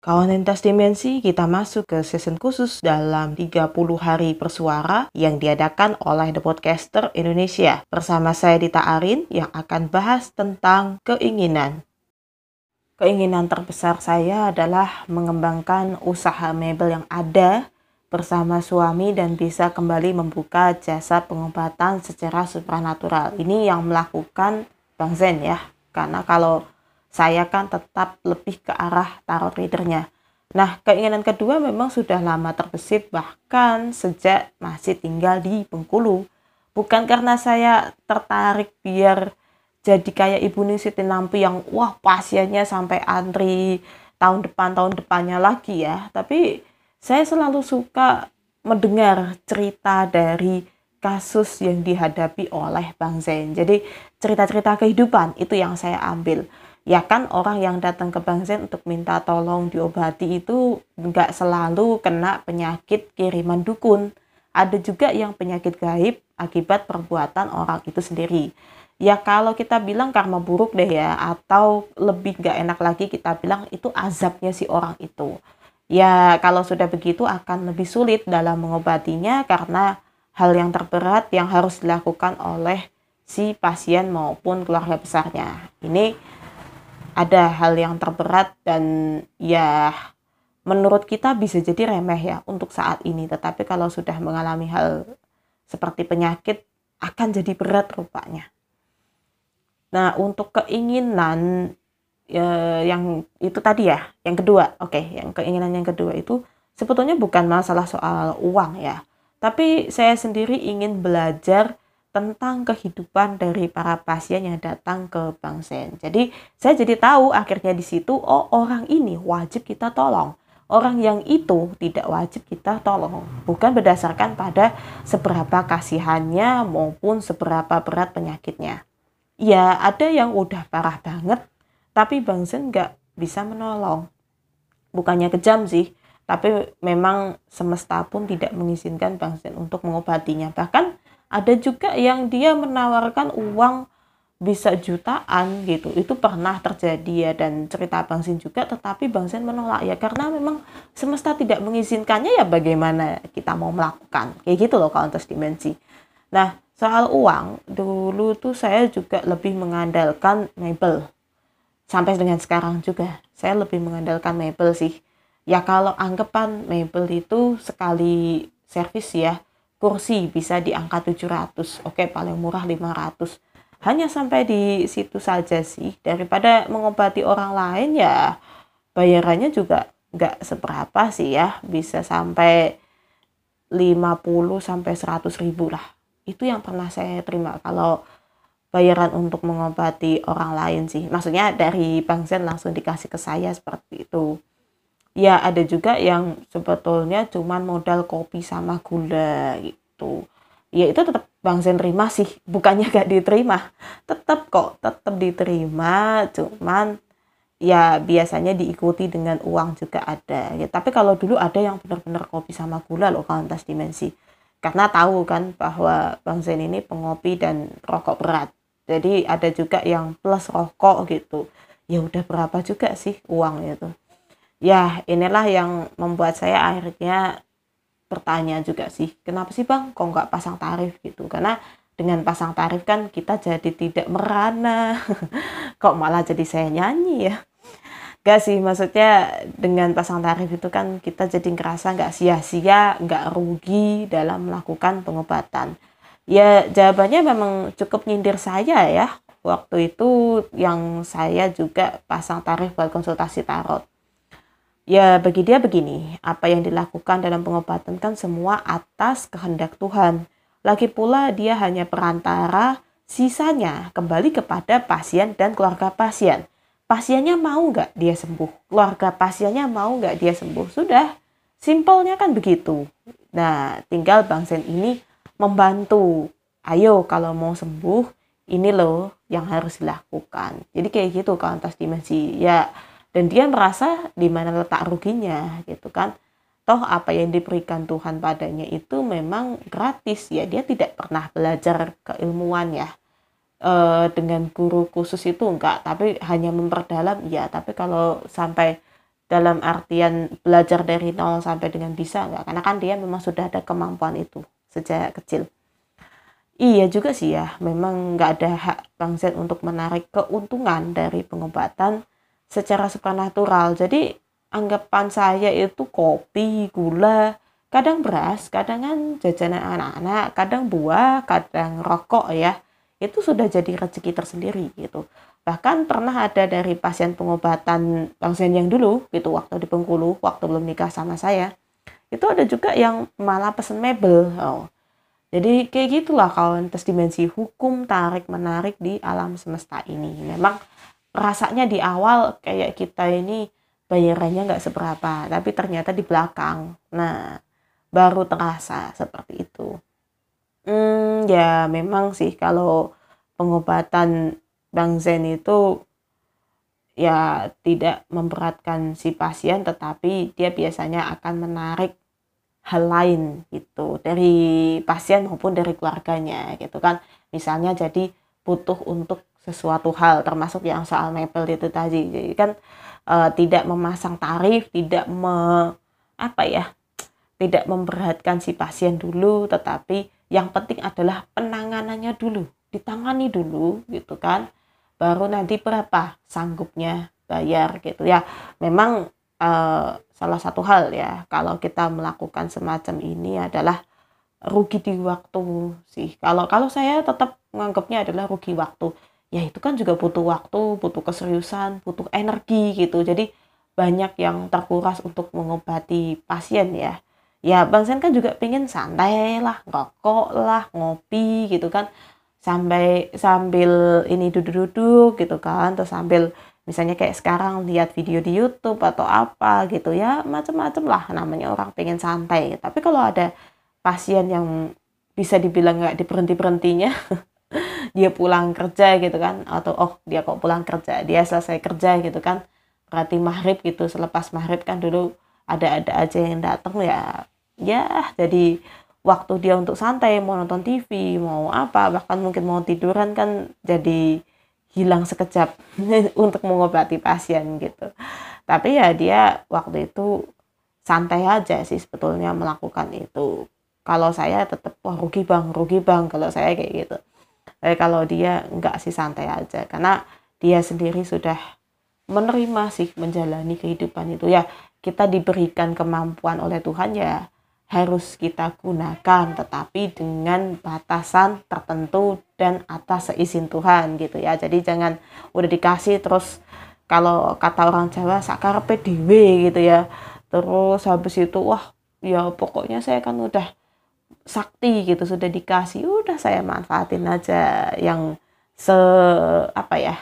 Kawan lintas dimensi, kita masuk ke season khusus dalam 30 hari bersuara yang diadakan oleh The Podcaster Indonesia. Bersama saya Dita Arin yang akan bahas tentang keinginan. Keinginan terbesar saya adalah mengembangkan usaha mebel yang ada bersama suami dan bisa kembali membuka jasa pengobatan secara supranatural. Ini yang melakukan Bang Zen ya. Karena kalau saya kan tetap lebih ke arah tarot readernya. Nah, keinginan kedua memang sudah lama terbesit bahkan sejak masih tinggal di Bengkulu. Bukan karena saya tertarik biar jadi kayak Ibu Nisiti Nampi yang wah pasiennya sampai antri tahun depan tahun depannya lagi ya. Tapi saya selalu suka mendengar cerita dari kasus yang dihadapi oleh Bang Zain. Jadi cerita-cerita kehidupan itu yang saya ambil ya kan orang yang datang ke Bang Zen untuk minta tolong diobati itu nggak selalu kena penyakit kiriman dukun. Ada juga yang penyakit gaib akibat perbuatan orang itu sendiri. Ya kalau kita bilang karma buruk deh ya, atau lebih nggak enak lagi kita bilang itu azabnya si orang itu. Ya kalau sudah begitu akan lebih sulit dalam mengobatinya karena hal yang terberat yang harus dilakukan oleh si pasien maupun keluarga besarnya. Ini ada hal yang terberat dan ya menurut kita bisa jadi remeh ya untuk saat ini. Tetapi kalau sudah mengalami hal seperti penyakit akan jadi berat rupanya. Nah untuk keinginan ya, yang itu tadi ya yang kedua. Oke okay, yang keinginan yang kedua itu sebetulnya bukan masalah soal uang ya. Tapi saya sendiri ingin belajar tentang kehidupan dari para pasien yang datang ke Bang Sen. Jadi saya jadi tahu akhirnya di situ oh orang ini wajib kita tolong. Orang yang itu tidak wajib kita tolong. Bukan berdasarkan pada seberapa kasihannya maupun seberapa berat penyakitnya. Ya ada yang udah parah banget tapi Bang Sen nggak bisa menolong. Bukannya kejam sih, tapi memang semesta pun tidak mengizinkan Bang Sen untuk mengobatinya. Bahkan ada juga yang dia menawarkan uang bisa jutaan gitu. Itu pernah terjadi ya dan cerita Bang Sin juga tetapi Bang Sin menolak ya karena memang semesta tidak mengizinkannya ya bagaimana kita mau melakukan. Kayak gitu loh kalau untuk dimensi. Nah soal uang dulu tuh saya juga lebih mengandalkan mebel. Sampai dengan sekarang juga saya lebih mengandalkan mebel sih. Ya kalau anggapan mebel itu sekali servis ya kursi bisa di angka 700 oke paling murah 500 hanya sampai di situ saja sih. Daripada mengobati orang lain ya bayarannya juga nggak seberapa sih ya. Bisa sampai 50 sampai 100 ribu lah. Itu yang pernah saya terima kalau bayaran untuk mengobati orang lain sih. Maksudnya dari Bang Zen langsung dikasih ke saya seperti itu ya ada juga yang sebetulnya cuman modal kopi sama gula gitu. Ya itu tetap Bang Zen terima sih. Bukannya gak diterima. Tetap kok tetap diterima. Cuman ya biasanya diikuti dengan uang juga ada. Ya tapi kalau dulu ada yang benar-benar kopi sama gula loh kalau lintas dimensi. Karena tahu kan bahwa Bang Zen ini pengopi dan rokok berat. Jadi ada juga yang plus rokok gitu. Ya udah berapa juga sih uang itu ya inilah yang membuat saya akhirnya bertanya juga sih kenapa sih bang kok nggak pasang tarif? Gitu. Karena dengan pasang tarif kan kita jadi tidak merana. Kok malah jadi saya nyanyi ya? Gak sih maksudnya dengan pasang tarif itu kan kita jadi ngerasa nggak sia-sia nggak rugi dalam melakukan pengobatan. Ya jawabannya memang cukup nyindir saya ya. Waktu itu yang saya juga pasang tarif buat konsultasi tarot Ya bagi dia begini, apa yang dilakukan dalam pengobatan kan semua atas kehendak Tuhan. Lagi pula dia hanya perantara, sisanya kembali kepada pasien dan keluarga pasien. Pasiennya mau nggak dia sembuh? Keluarga pasiennya mau nggak dia sembuh? Sudah, simpelnya kan begitu. Nah, tinggal Bang Sen ini membantu. Ayo kalau mau sembuh, ini loh yang harus dilakukan. Jadi kayak gitu kalau atas dimensi. Ya, dan dia merasa di mana letak ruginya gitu kan. Toh apa yang diberikan Tuhan padanya itu memang gratis ya. Dia tidak pernah belajar keilmuan ya. E, dengan guru khusus itu enggak tapi hanya memperdalam ya. Tapi kalau sampai dalam artian belajar dari nol sampai dengan bisa enggak. Karena kan dia memang sudah ada kemampuan itu sejak kecil. Iya juga sih ya. Memang nggak ada hak Bang Z untuk menarik keuntungan dari pengobatan secara supernatural jadi anggapan saya itu kopi gula kadang beras kadang kan jajanan anak-anak kadang buah kadang rokok ya itu sudah jadi rezeki tersendiri gitu. Bahkan pernah ada dari pasien pengobatan Zen yang dulu gitu waktu di Bengkulu waktu belum nikah sama saya itu ada juga yang malah pesen mebel oh. jadi kayak gitulah kawan tes dimensi hukum tarik menarik di alam semesta ini. Memang rasanya di awal kayak kita ini bayarannya nggak seberapa tapi ternyata di belakang nah baru terasa seperti itu Hmm, ya memang sih kalau pengobatan Bang Zen itu ya tidak memberatkan si pasien tetapi dia biasanya akan menarik hal lain gitu dari pasien maupun dari keluarganya gitu kan. Misalnya jadi butuh untuk sesuatu hal termasuk yang soal mebel itu tadi. Jadi kan e, tidak memasang tarif, tidak me apa ya? tidak memberatkan si pasien dulu tetapi yang penting adalah penanganannya dulu ditangani dulu gitu kan baru nanti berapa sanggupnya bayar gitu ya memang uh, salah satu hal ya kalau kita melakukan semacam ini adalah rugi di waktu sih kalau kalau saya tetap menganggapnya adalah rugi waktu ya itu kan juga butuh waktu butuh keseriusan butuh energi gitu. Jadi banyak yang terkuras untuk mengobati pasien ya. Ya Bang Sen kan juga pengen santai lah ngerokok lah ngopi gitu kan. Sampai sambil ini duduk-duduk gitu kan. Terus sambil misalnya kayak sekarang lihat video di YouTube atau apa gitu ya. Macam-macam lah namanya orang pengen santai. Tapi kalau ada pasien yang bisa dibilang nggak diberhenti berhentinya dia pulang kerja gitu kan atau oh dia kok pulang kerja dia selesai kerja gitu kan. Berarti maghrib gitu selepas maghrib kan dulu ada-ada aja yang datang ya ya jadi waktu dia untuk santai mau nonton TV mau apa bahkan mungkin mau tiduran kan jadi hilang sekejap untuk mengobati pasien gitu. Tapi ya dia waktu itu santai aja sih sebetulnya melakukan itu. Kalau saya tetap wah rugi bang rugi bang kalau saya kayak gitu tapi kalau dia enggak sih santai aja. Karena dia sendiri sudah menerima sih menjalani kehidupan itu. Ya kita diberikan kemampuan oleh Tuhan ya harus kita gunakan tetapi dengan batasan tertentu dan atas seizin Tuhan gitu ya. Jadi jangan udah dikasih terus kalau kata orang Jawa sakar PDW gitu ya. Terus habis itu wah ya pokoknya saya kan udah sakti gitu sudah dikasih udah saya manfaatin aja yang se apa ya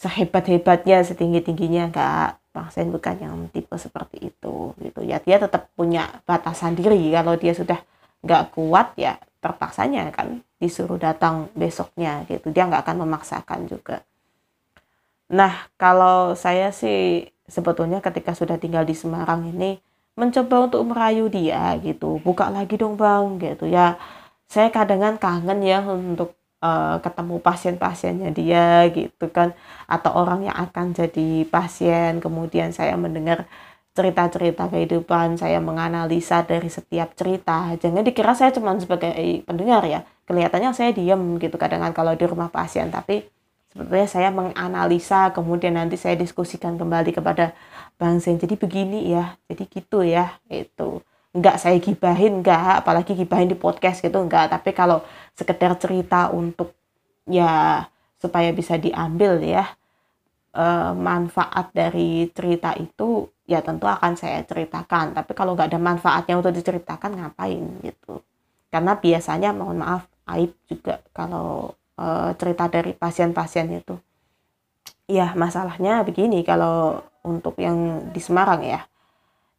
sehebat hebatnya setinggi tingginya enggak Sen bukan yang tipe seperti itu gitu. Ya dia tetap punya batasan diri. Kalau dia sudah nggak kuat ya terpaksanya kan disuruh datang besoknya gitu. Dia nggak akan memaksakan juga. Nah kalau saya sih sebetulnya ketika sudah tinggal di Semarang ini mencoba untuk merayu dia gitu. Buka lagi dong bang gitu ya. Saya kadang kangen ya untuk uh, ketemu pasien-pasiennya dia gitu kan. Atau orang yang akan jadi pasien. Kemudian saya mendengar cerita-cerita kehidupan saya menganalisa dari setiap cerita. Jangan dikira saya cuma sebagai pendengar ya. Kelihatannya saya diam gitu -kadang kalau di rumah pasien. Tapi sebetulnya saya menganalisa kemudian nanti saya diskusikan kembali kepada Bang Sen jadi begini ya jadi gitu ya itu. Nggak saya gibahin nggak apalagi gibahin di podcast gitu nggak. Tapi kalau sekedar cerita untuk ya supaya bisa diambil ya e, manfaat dari cerita itu ya tentu akan saya ceritakan. Tapi kalau nggak ada manfaatnya untuk diceritakan ngapain gitu? Karena biasanya mohon maaf aib juga kalau e, cerita dari pasien-pasien itu. Ya masalahnya begini kalau untuk yang di Semarang ya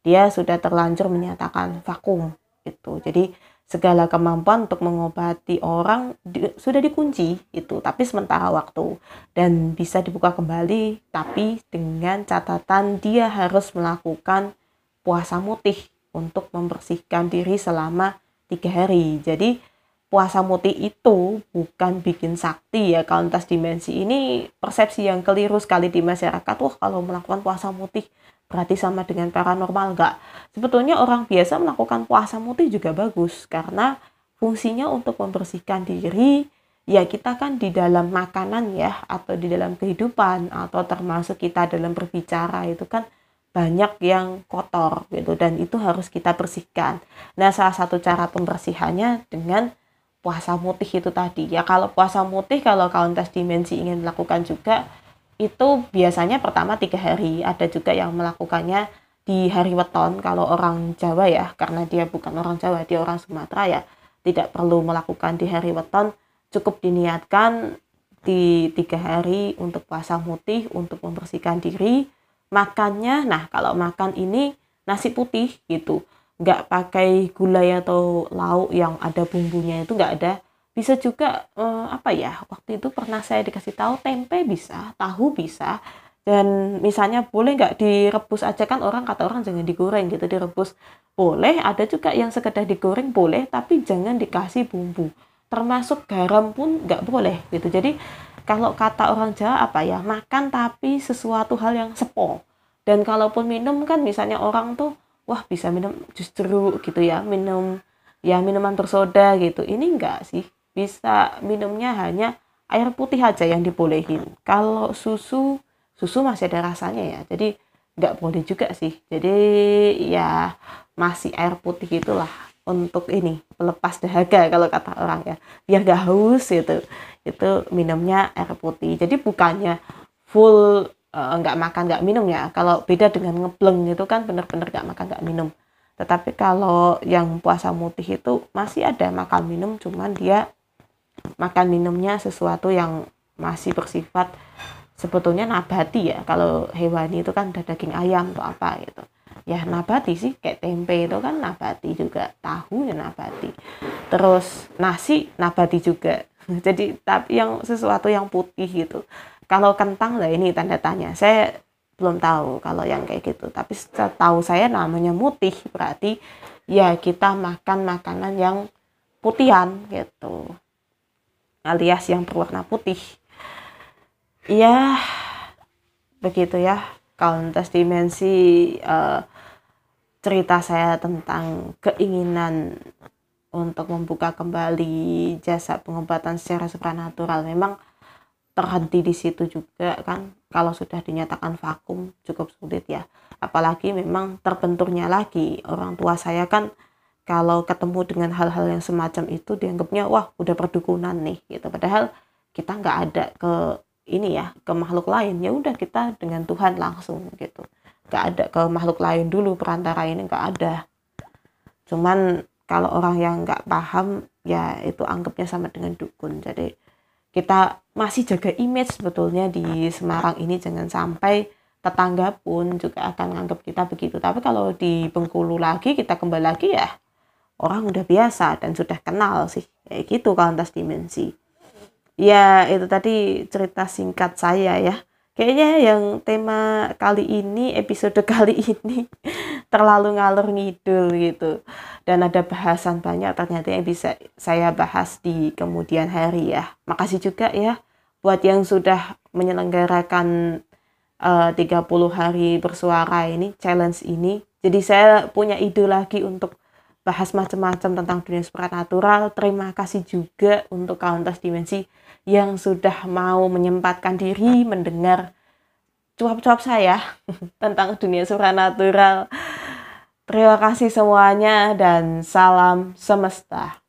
dia sudah terlanjur menyatakan vakum itu jadi segala kemampuan untuk mengobati orang di, sudah dikunci itu tapi sementara waktu dan bisa dibuka kembali tapi dengan catatan dia harus melakukan puasa mutih untuk membersihkan diri selama tiga hari. Jadi puasa mutih itu bukan bikin sakti ya kauntas dimensi ini persepsi yang keliru sekali di masyarakat wah kalau melakukan puasa mutih berarti sama dengan paranormal enggak. Sebetulnya orang biasa melakukan puasa mutih juga bagus karena fungsinya untuk membersihkan diri. Ya kita kan di dalam makanan ya atau di dalam kehidupan atau termasuk kita dalam berbicara itu kan banyak yang kotor gitu dan itu harus kita bersihkan. Nah, salah satu cara pembersihannya dengan puasa mutih itu tadi. Ya kalau puasa mutih kalau kauntas dimensi ingin melakukan juga itu biasanya pertama tiga hari. Ada juga yang melakukannya di hari weton kalau orang Jawa ya. Karena dia bukan orang Jawa dia orang Sumatera ya. Tidak perlu melakukan di hari weton. Cukup diniatkan di tiga hari untuk puasa mutih untuk membersihkan diri. Makannya nah kalau makan ini nasi putih gitu nggak pakai gulai atau lauk yang ada bumbunya itu nggak ada. Bisa juga eh, apa ya waktu itu pernah saya dikasih tahu tempe bisa tahu bisa dan misalnya boleh nggak direbus aja? Kan orang kata orang jangan digoreng gitu direbus. Boleh ada juga yang sekedar digoreng boleh tapi jangan dikasih bumbu. Termasuk garam pun nggak boleh gitu. Jadi kalau kata orang Jawa apa ya makan tapi sesuatu hal yang sepo dan kalaupun minum kan misalnya orang tuh wah bisa minum justru gitu ya minum ya minuman bersoda gitu. Ini enggak sih bisa minumnya hanya air putih aja yang dibolehin. Kalau susu susu masih ada rasanya ya jadi nggak boleh juga sih. Jadi ya masih air putih itulah untuk ini pelepas dahaga kalau kata orang ya. Biar gak haus gitu itu minumnya air putih. Jadi bukannya full nggak makan nggak minum ya. Kalau beda dengan ngebleng itu kan bener-bener nggak makan nggak minum. Tetapi kalau yang puasa mutih itu masih ada makan minum cuman dia makan minumnya sesuatu yang masih bersifat sebetulnya nabati ya. Kalau hewani itu kan ada daging ayam atau apa gitu. Ya nabati sih kayak tempe itu kan nabati juga. Tahu ya nabati. Terus nasi nabati juga. Jadi tapi yang sesuatu yang putih gitu kalau kentang lah ini tanda tanya. Saya belum tahu kalau yang kayak gitu. Tapi setahu saya namanya mutih berarti ya kita makan makanan yang putihan gitu. Alias yang berwarna putih. Ya begitu ya. Kauntas dimensi uh, cerita saya tentang keinginan untuk membuka kembali jasa pengobatan secara supranatural. Memang terhenti di situ juga kan. Kalau sudah dinyatakan vakum cukup sulit ya. Apalagi memang terbenturnya lagi. Orang tua saya kan kalau ketemu dengan hal-hal yang semacam itu dianggapnya wah udah perdukunan nih gitu. Padahal kita nggak ada ke ini ya ke makhluk lain. Ya udah kita dengan Tuhan langsung gitu. Nggak ada ke makhluk lain dulu perantara ini nggak ada. Cuman kalau orang yang nggak paham ya itu anggapnya sama dengan dukun. Jadi kita masih jaga image sebetulnya di Semarang ini. Jangan sampai tetangga pun juga akan menganggap kita begitu. Tapi kalau di Bengkulu lagi kita kembali lagi ya orang udah biasa dan sudah kenal sih. Kayak gitu kantas dimensi. Ya itu tadi cerita singkat saya ya. Kayaknya yang tema kali ini episode kali ini terlalu ngalur ngidul gitu. Dan ada bahasan banyak ternyata yang bisa saya bahas di kemudian hari ya. Makasih juga ya buat yang sudah menyelenggarakan eh, uh, 30 hari bersuara ini challenge ini jadi saya punya ide lagi untuk bahas macam-macam tentang dunia supernatural. Terima kasih juga untuk Kauntas Dimensi yang sudah mau menyempatkan diri mendengar cuap-cuap saya tentang dunia supernatural. Terima kasih semuanya dan salam semesta.